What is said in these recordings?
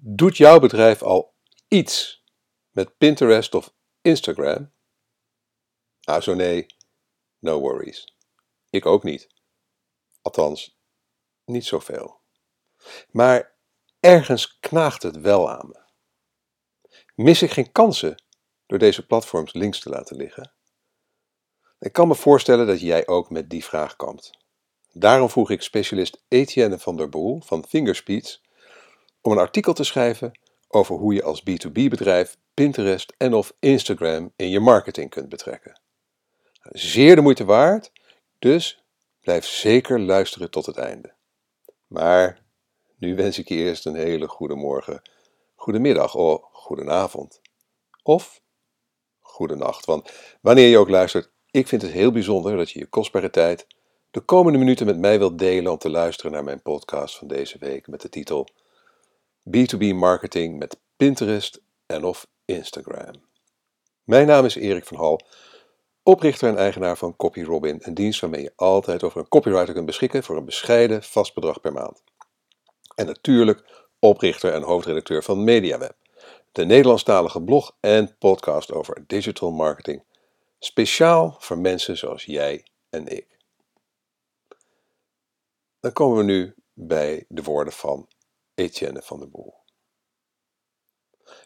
Doet jouw bedrijf al iets met Pinterest of Instagram? Ah, zo nee, no worries. Ik ook niet. Althans, niet zoveel. Maar ergens knaagt het wel aan me. Mis ik geen kansen door deze platforms links te laten liggen? Ik kan me voorstellen dat jij ook met die vraag kampt. Daarom vroeg ik specialist Etienne van der Boel van Fingerspeeds om een artikel te schrijven over hoe je als B2B-bedrijf Pinterest en of Instagram in je marketing kunt betrekken. Zeer de moeite waard, dus blijf zeker luisteren tot het einde. Maar nu wens ik je eerst een hele goede morgen, goedemiddag of goedenavond. Of goedenacht, want wanneer je ook luistert, ik vind het heel bijzonder dat je je kostbare tijd de komende minuten met mij wilt delen om te luisteren naar mijn podcast van deze week met de titel B2B marketing met Pinterest en of Instagram. Mijn naam is Erik van Hal, oprichter en eigenaar van CopyRobin, een dienst waarmee je altijd over een copywriter kunt beschikken voor een bescheiden vast bedrag per maand. En natuurlijk oprichter en hoofdredacteur van MediaWeb, de Nederlandstalige blog en podcast over digital marketing, speciaal voor mensen zoals jij en ik. Dan komen we nu bij de woorden van Etienne van der Boel.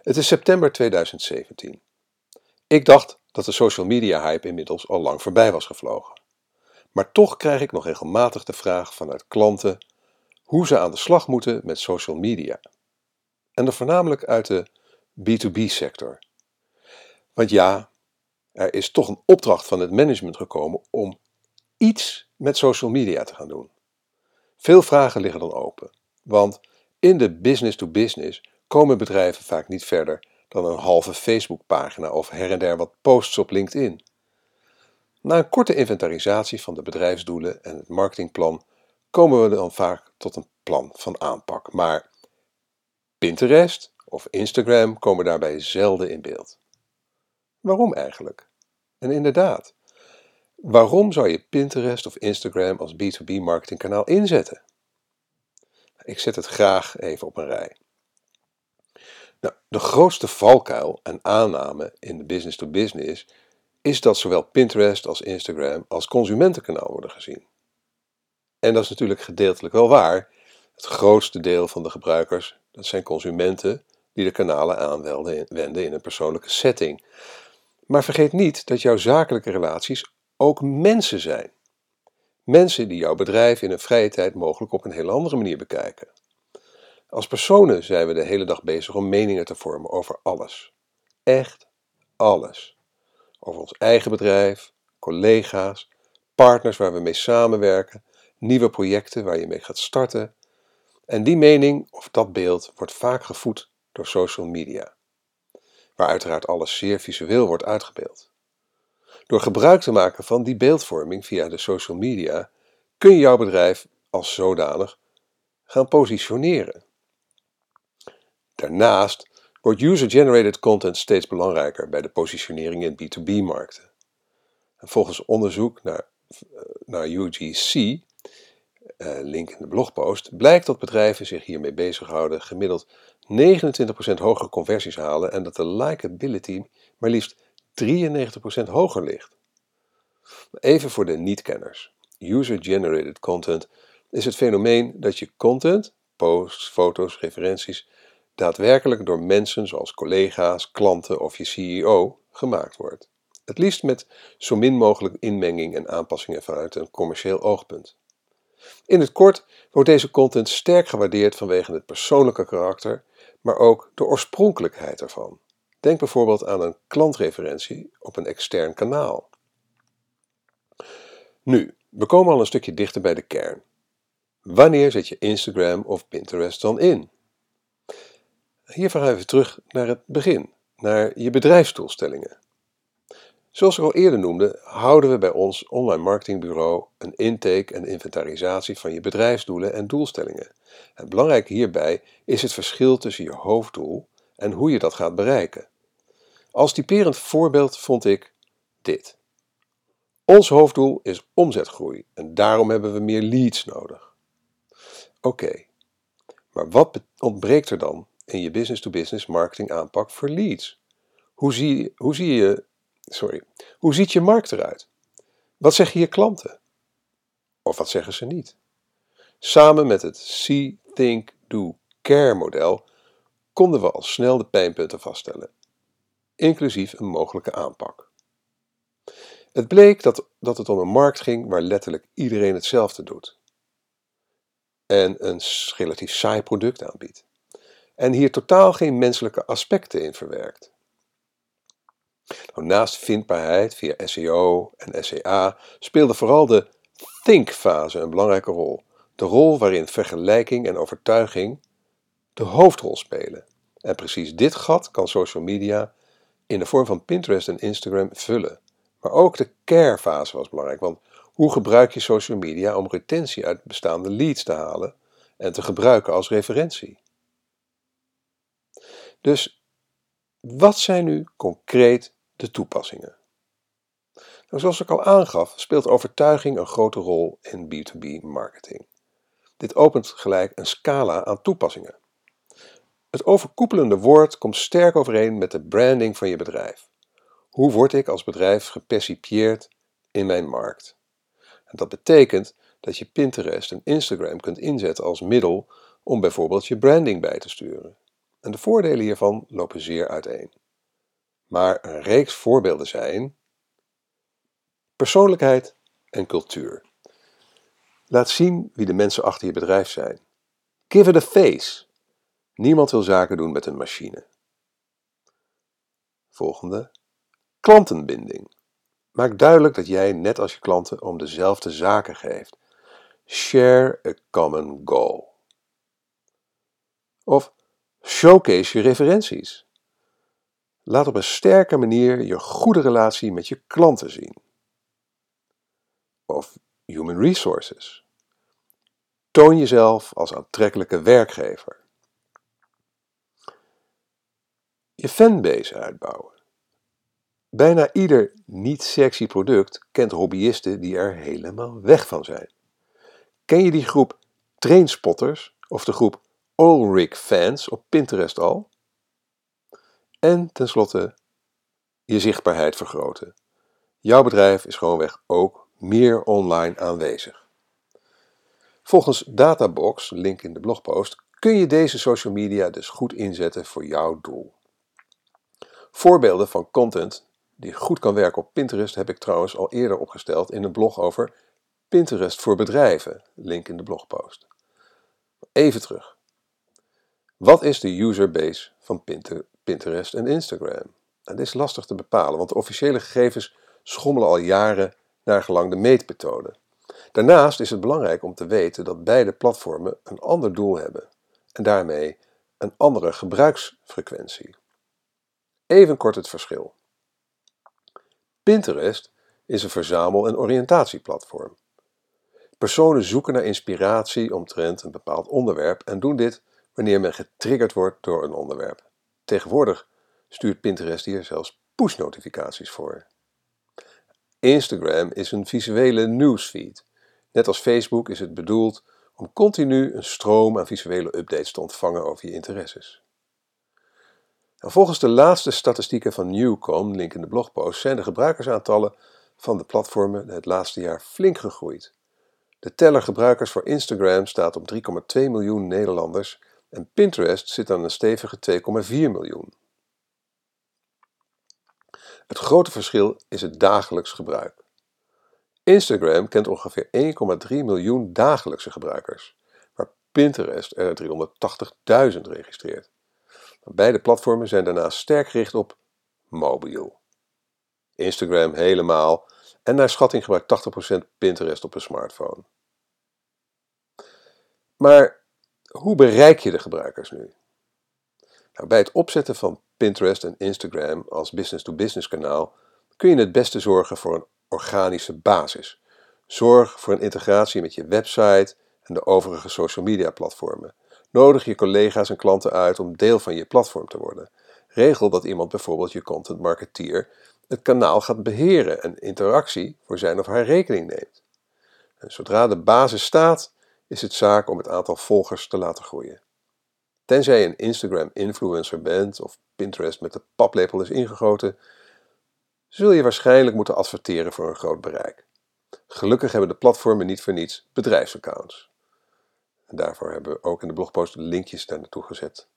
Het is september 2017. Ik dacht dat de social media hype inmiddels al lang voorbij was gevlogen. Maar toch krijg ik nog regelmatig de vraag vanuit klanten hoe ze aan de slag moeten met social media. En dan voornamelijk uit de B2B-sector. Want ja, er is toch een opdracht van het management gekomen om iets met social media te gaan doen. Veel vragen liggen dan open, want in de business-to-business komen bedrijven vaak niet verder dan een halve Facebookpagina of her en der wat posts op LinkedIn. Na een korte inventarisatie van de bedrijfsdoelen en het marketingplan komen we dan vaak tot een plan van aanpak. Maar Pinterest of Instagram komen daarbij zelden in beeld. Waarom eigenlijk? En inderdaad, waarom zou je Pinterest of Instagram als B2B marketingkanaal inzetten? Ik zet het graag even op een rij. Nou, de grootste valkuil en aanname in de business-to-business is dat zowel Pinterest als Instagram als consumentenkanaal worden gezien. En dat is natuurlijk gedeeltelijk wel waar. Het grootste deel van de gebruikers, dat zijn consumenten die de kanalen aanwenden in een persoonlijke setting. Maar vergeet niet dat jouw zakelijke relaties ook mensen zijn. Mensen die jouw bedrijf in een vrije tijd mogelijk op een hele andere manier bekijken. Als personen zijn we de hele dag bezig om meningen te vormen over alles. Echt alles. Over ons eigen bedrijf, collega's, partners waar we mee samenwerken, nieuwe projecten waar je mee gaat starten. En die mening of dat beeld wordt vaak gevoed door social media, waar uiteraard alles zeer visueel wordt uitgebeeld. Door gebruik te maken van die beeldvorming via de social media kun je jouw bedrijf als zodanig gaan positioneren. Daarnaast wordt user-generated content steeds belangrijker bij de positionering in B2B-markten. Volgens onderzoek naar, naar UGC, eh, link in de blogpost, blijkt dat bedrijven zich hiermee bezighouden gemiddeld 29% hogere conversies halen en dat de likability maar liefst 93% hoger ligt. Even voor de niet-kenners. User-generated content is het fenomeen dat je content, posts, foto's, referenties, daadwerkelijk door mensen zoals collega's, klanten of je CEO gemaakt wordt. Het liefst met zo min mogelijk inmenging en aanpassingen vanuit een commercieel oogpunt. In het kort wordt deze content sterk gewaardeerd vanwege het persoonlijke karakter, maar ook de oorspronkelijkheid ervan. Denk bijvoorbeeld aan een klantreferentie op een extern kanaal. Nu, we komen al een stukje dichter bij de kern. Wanneer zet je Instagram of Pinterest dan in? Hier gaan we terug naar het begin, naar je bedrijfsdoelstellingen. Zoals ik al eerder noemde, houden we bij ons online marketingbureau een intake en inventarisatie van je bedrijfsdoelen en doelstellingen. Het belangrijke hierbij is het verschil tussen je hoofddoel en hoe je dat gaat bereiken. Als typerend voorbeeld vond ik dit. Ons hoofddoel is omzetgroei en daarom hebben we meer leads nodig. Oké, maar wat ontbreekt er dan in je business-to-business marketing aanpak voor leads? Hoe zie, hoe zie je, sorry, hoe ziet je markt eruit? Wat zeggen je klanten? Of wat zeggen ze niet? Samen met het See, Think, Do, Care model konden we al snel de pijnpunten vaststellen, inclusief een mogelijke aanpak. Het bleek dat, dat het om een markt ging waar letterlijk iedereen hetzelfde doet en een relatief saai product aanbiedt. En hier totaal geen menselijke aspecten in verwerkt. Nou, naast vindbaarheid via SEO en SEA speelde vooral de think-fase een belangrijke rol. De rol waarin vergelijking en overtuiging de hoofdrol spelen. En precies dit gat kan social media in de vorm van Pinterest en Instagram vullen. Maar ook de care-fase was belangrijk, want hoe gebruik je social media om retentie uit bestaande leads te halen en te gebruiken als referentie? Dus wat zijn nu concreet de toepassingen? Nou, zoals ik al aangaf, speelt overtuiging een grote rol in B2B marketing. Dit opent gelijk een scala aan toepassingen. Het overkoepelende woord komt sterk overeen met de branding van je bedrijf. Hoe word ik als bedrijf gepercipieerd in mijn markt? En dat betekent dat je Pinterest en Instagram kunt inzetten als middel om bijvoorbeeld je branding bij te sturen. En de voordelen hiervan lopen zeer uiteen. Maar een reeks voorbeelden zijn persoonlijkheid en cultuur. Laat zien wie de mensen achter je bedrijf zijn. Give it a face. Niemand wil zaken doen met een machine. Volgende. Klantenbinding. Maak duidelijk dat jij, net als je klanten, om dezelfde zaken geeft. Share a common goal. Of showcase je referenties. Laat op een sterke manier je goede relatie met je klanten zien. Of human resources. Toon jezelf als aantrekkelijke werkgever. Je fanbase uitbouwen. Bijna ieder niet-sexy product kent hobbyisten die er helemaal weg van zijn. Ken je die groep trainspotters of de groep Allrig fans op Pinterest al? En tenslotte je zichtbaarheid vergroten. Jouw bedrijf is gewoonweg ook meer online aanwezig. Volgens Databox, link in de blogpost, kun je deze social media dus goed inzetten voor jouw doel. Voorbeelden van content die goed kan werken op Pinterest heb ik trouwens al eerder opgesteld in een blog over Pinterest voor bedrijven, link in de blogpost. Even terug. Wat is de userbase van Pinterest en Instagram? Nou, dit is lastig te bepalen, want de officiële gegevens schommelen al jaren naar gelang de meetmethode. Daarnaast is het belangrijk om te weten dat beide platformen een ander doel hebben en daarmee een andere gebruiksfrequentie. Even kort het verschil. Pinterest is een verzamel- en oriëntatieplatform. Personen zoeken naar inspiratie omtrent een bepaald onderwerp en doen dit wanneer men getriggerd wordt door een onderwerp. Tegenwoordig stuurt Pinterest hier zelfs push-notificaties voor. Instagram is een visuele newsfeed. Net als Facebook is het bedoeld om continu een stroom aan visuele updates te ontvangen over je interesses. Volgens de laatste statistieken van Newcom, link in de blogpost, zijn de gebruikersaantallen van de platformen het laatste jaar flink gegroeid. De teller gebruikers voor Instagram staat op 3,2 miljoen Nederlanders en Pinterest zit aan een stevige 2,4 miljoen. Het grote verschil is het dagelijks gebruik. Instagram kent ongeveer 1,3 miljoen dagelijkse gebruikers, waar Pinterest er 380.000 registreert. Beide platformen zijn daarnaast sterk gericht op mobiel. Instagram helemaal en naar schatting gebruikt 80% Pinterest op een smartphone. Maar hoe bereik je de gebruikers nu? Nou, bij het opzetten van Pinterest en Instagram als business-to-business kanaal kun je het beste zorgen voor een organische basis. Zorg voor een integratie met je website en de overige social media platformen. Nodig je collega's en klanten uit om deel van je platform te worden. Regel dat iemand bijvoorbeeld je content marketeer het kanaal gaat beheren en interactie voor zijn of haar rekening neemt. En zodra de basis staat, is het zaak om het aantal volgers te laten groeien. Tenzij je een Instagram-influencer bent of Pinterest met de paplepel is ingegoten, zul je waarschijnlijk moeten adverteren voor een groot bereik. Gelukkig hebben de platformen niet voor niets bedrijfsaccounts. En daarvoor hebben we ook in de blogpost linkjes daar naartoe gezet.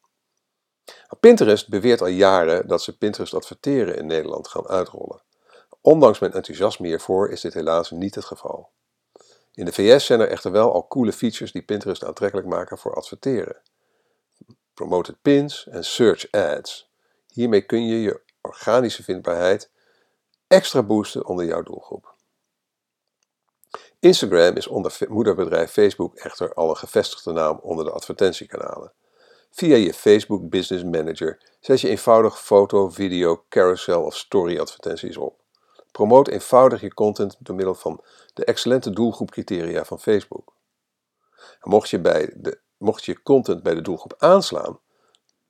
Pinterest beweert al jaren dat ze Pinterest adverteren in Nederland gaan uitrollen. Ondanks mijn enthousiasme hiervoor is dit helaas niet het geval. In de VS zijn er echter wel al coole features die Pinterest aantrekkelijk maken voor adverteren. Promoted pins en search ads. Hiermee kun je je organische vindbaarheid extra boosten onder jouw doelgroep. Instagram is onder moederbedrijf Facebook echter al een gevestigde naam onder de advertentiekanalen. Via je Facebook Business Manager zet je eenvoudig foto, video, carousel of story advertenties op. Promoot eenvoudig je content door middel van de excellente doelgroepcriteria van Facebook. mocht, je bij de, mocht je content bij de doelgroep aanslaan,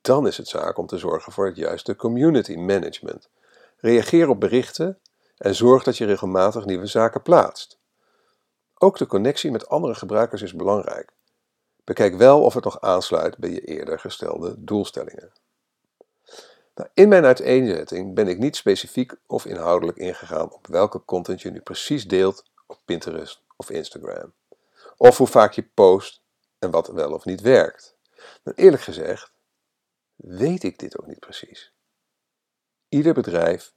dan is het zaak om te zorgen voor het juiste community management. Reageer op berichten en zorg dat je regelmatig nieuwe zaken plaatst. Ook de connectie met andere gebruikers is belangrijk. Bekijk wel of het nog aansluit bij je eerder gestelde doelstellingen. Nou, in mijn uiteenzetting ben ik niet specifiek of inhoudelijk ingegaan op welke content je nu precies deelt op Pinterest of Instagram. Of hoe vaak je post en wat wel of niet werkt. Maar eerlijk gezegd weet ik dit ook niet precies. Ieder bedrijf,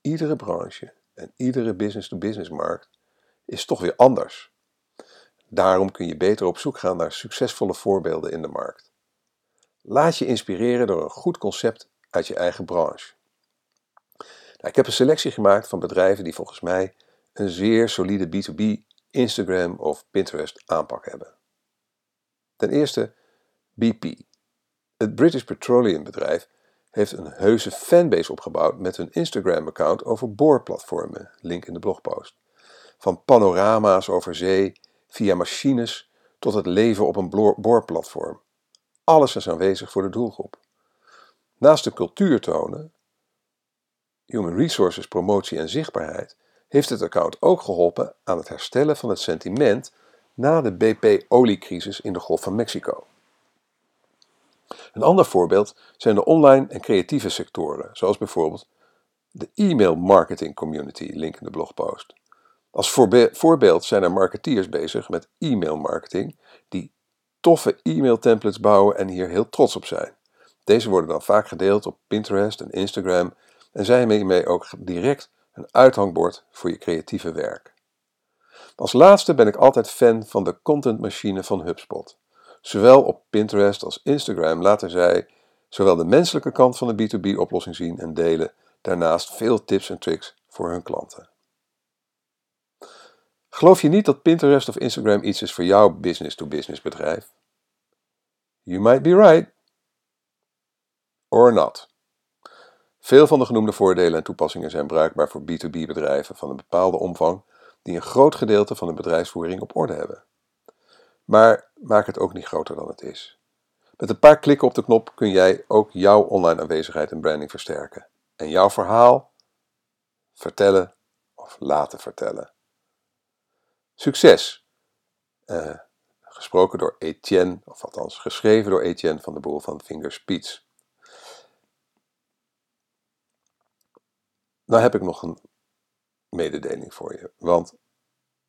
iedere branche en iedere business-to-business markt is toch weer anders. Daarom kun je beter op zoek gaan naar succesvolle voorbeelden in de markt. Laat je inspireren door een goed concept uit je eigen branche. Nou, ik heb een selectie gemaakt van bedrijven die volgens mij een zeer solide B2B Instagram of Pinterest aanpak hebben. Ten eerste BP. Het British Petroleum bedrijf heeft een heuse fanbase opgebouwd met hun Instagram-account over boorplatformen, link in de blogpost. Van panorama's over zee via machines tot het leven op een boorplatform. Alles is aanwezig voor de doelgroep. Naast de cultuur tonen, human resources, promotie en zichtbaarheid, heeft het account ook geholpen aan het herstellen van het sentiment na de BP-oliecrisis in de Golf van Mexico. Een ander voorbeeld zijn de online en creatieve sectoren, zoals bijvoorbeeld de e-mail marketing community, link in de blogpost. Als voorbeeld zijn er marketeers bezig met e-mail marketing die toffe e-mail templates bouwen en hier heel trots op zijn. Deze worden dan vaak gedeeld op Pinterest en Instagram en zijn hiermee ook direct een uithangbord voor je creatieve werk. Als laatste ben ik altijd fan van de contentmachine van HubSpot. Zowel op Pinterest als Instagram laten zij zowel de menselijke kant van de B2B-oplossing zien en delen daarnaast veel tips en tricks voor hun klanten. Geloof je niet dat Pinterest of Instagram iets is voor jouw business-to-business bedrijf? You might be right. Or not. Veel van de genoemde voordelen en toepassingen zijn bruikbaar voor B2B bedrijven van een bepaalde omvang die een groot gedeelte van de bedrijfsvoering op orde hebben. Maar maak het ook niet groter dan het is. Met een paar klikken op de knop kun jij ook jouw online aanwezigheid en branding versterken. En jouw verhaal vertellen of laten vertellen. Succes! Uh, gesproken door Etienne, of althans geschreven door Etienne van de Boel van Fingerspeech. Nou heb ik nog een mededeling voor je. Want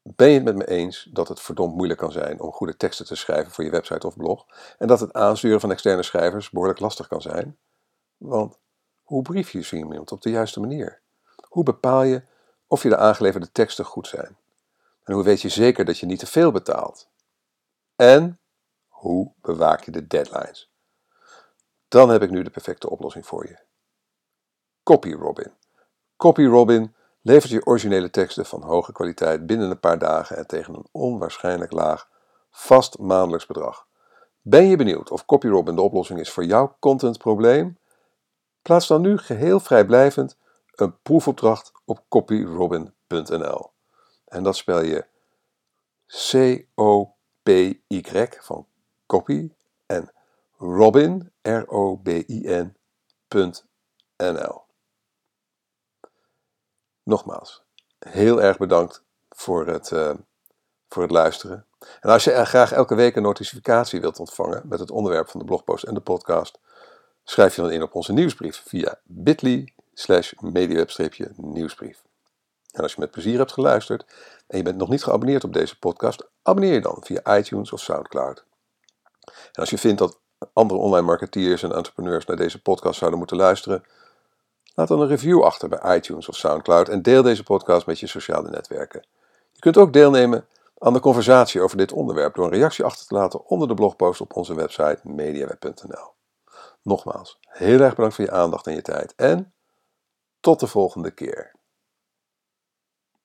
ben je het met me eens dat het verdomd moeilijk kan zijn om goede teksten te schrijven voor je website of blog? En dat het aansturen van externe schrijvers behoorlijk lastig kan zijn? Want hoe brief je zo iemand op de juiste manier? Hoe bepaal je of je de aangeleverde teksten goed zijn? En hoe weet je zeker dat je niet te veel betaalt? En hoe bewaak je de deadlines? Dan heb ik nu de perfecte oplossing voor je. CopyRobin. CopyRobin levert je originele teksten van hoge kwaliteit binnen een paar dagen en tegen een onwaarschijnlijk laag, vast maandelijks bedrag. Ben je benieuwd of CopyRobin de oplossing is voor jouw contentprobleem? Plaats dan nu geheel vrijblijvend een proefopdracht op copyrobin.nl. En dat spel je C-O-P-Y van copy en Robin, R-O-B-I-N.nl. Nogmaals, heel erg bedankt voor het, uh, voor het luisteren. En als je graag elke week een notificatie wilt ontvangen met het onderwerp van de blogpost en de podcast, schrijf je dan in op onze nieuwsbrief via bit.ly slash mediaweb-nieuwsbrief. En als je met plezier hebt geluisterd en je bent nog niet geabonneerd op deze podcast, abonneer je dan via iTunes of Soundcloud. En als je vindt dat andere online marketeers en entrepreneurs naar deze podcast zouden moeten luisteren, laat dan een review achter bij iTunes of Soundcloud en deel deze podcast met je sociale netwerken. Je kunt ook deelnemen aan de conversatie over dit onderwerp door een reactie achter te laten onder de blogpost op onze website mediaweb.nl. Nogmaals, heel erg bedankt voor je aandacht en je tijd en tot de volgende keer.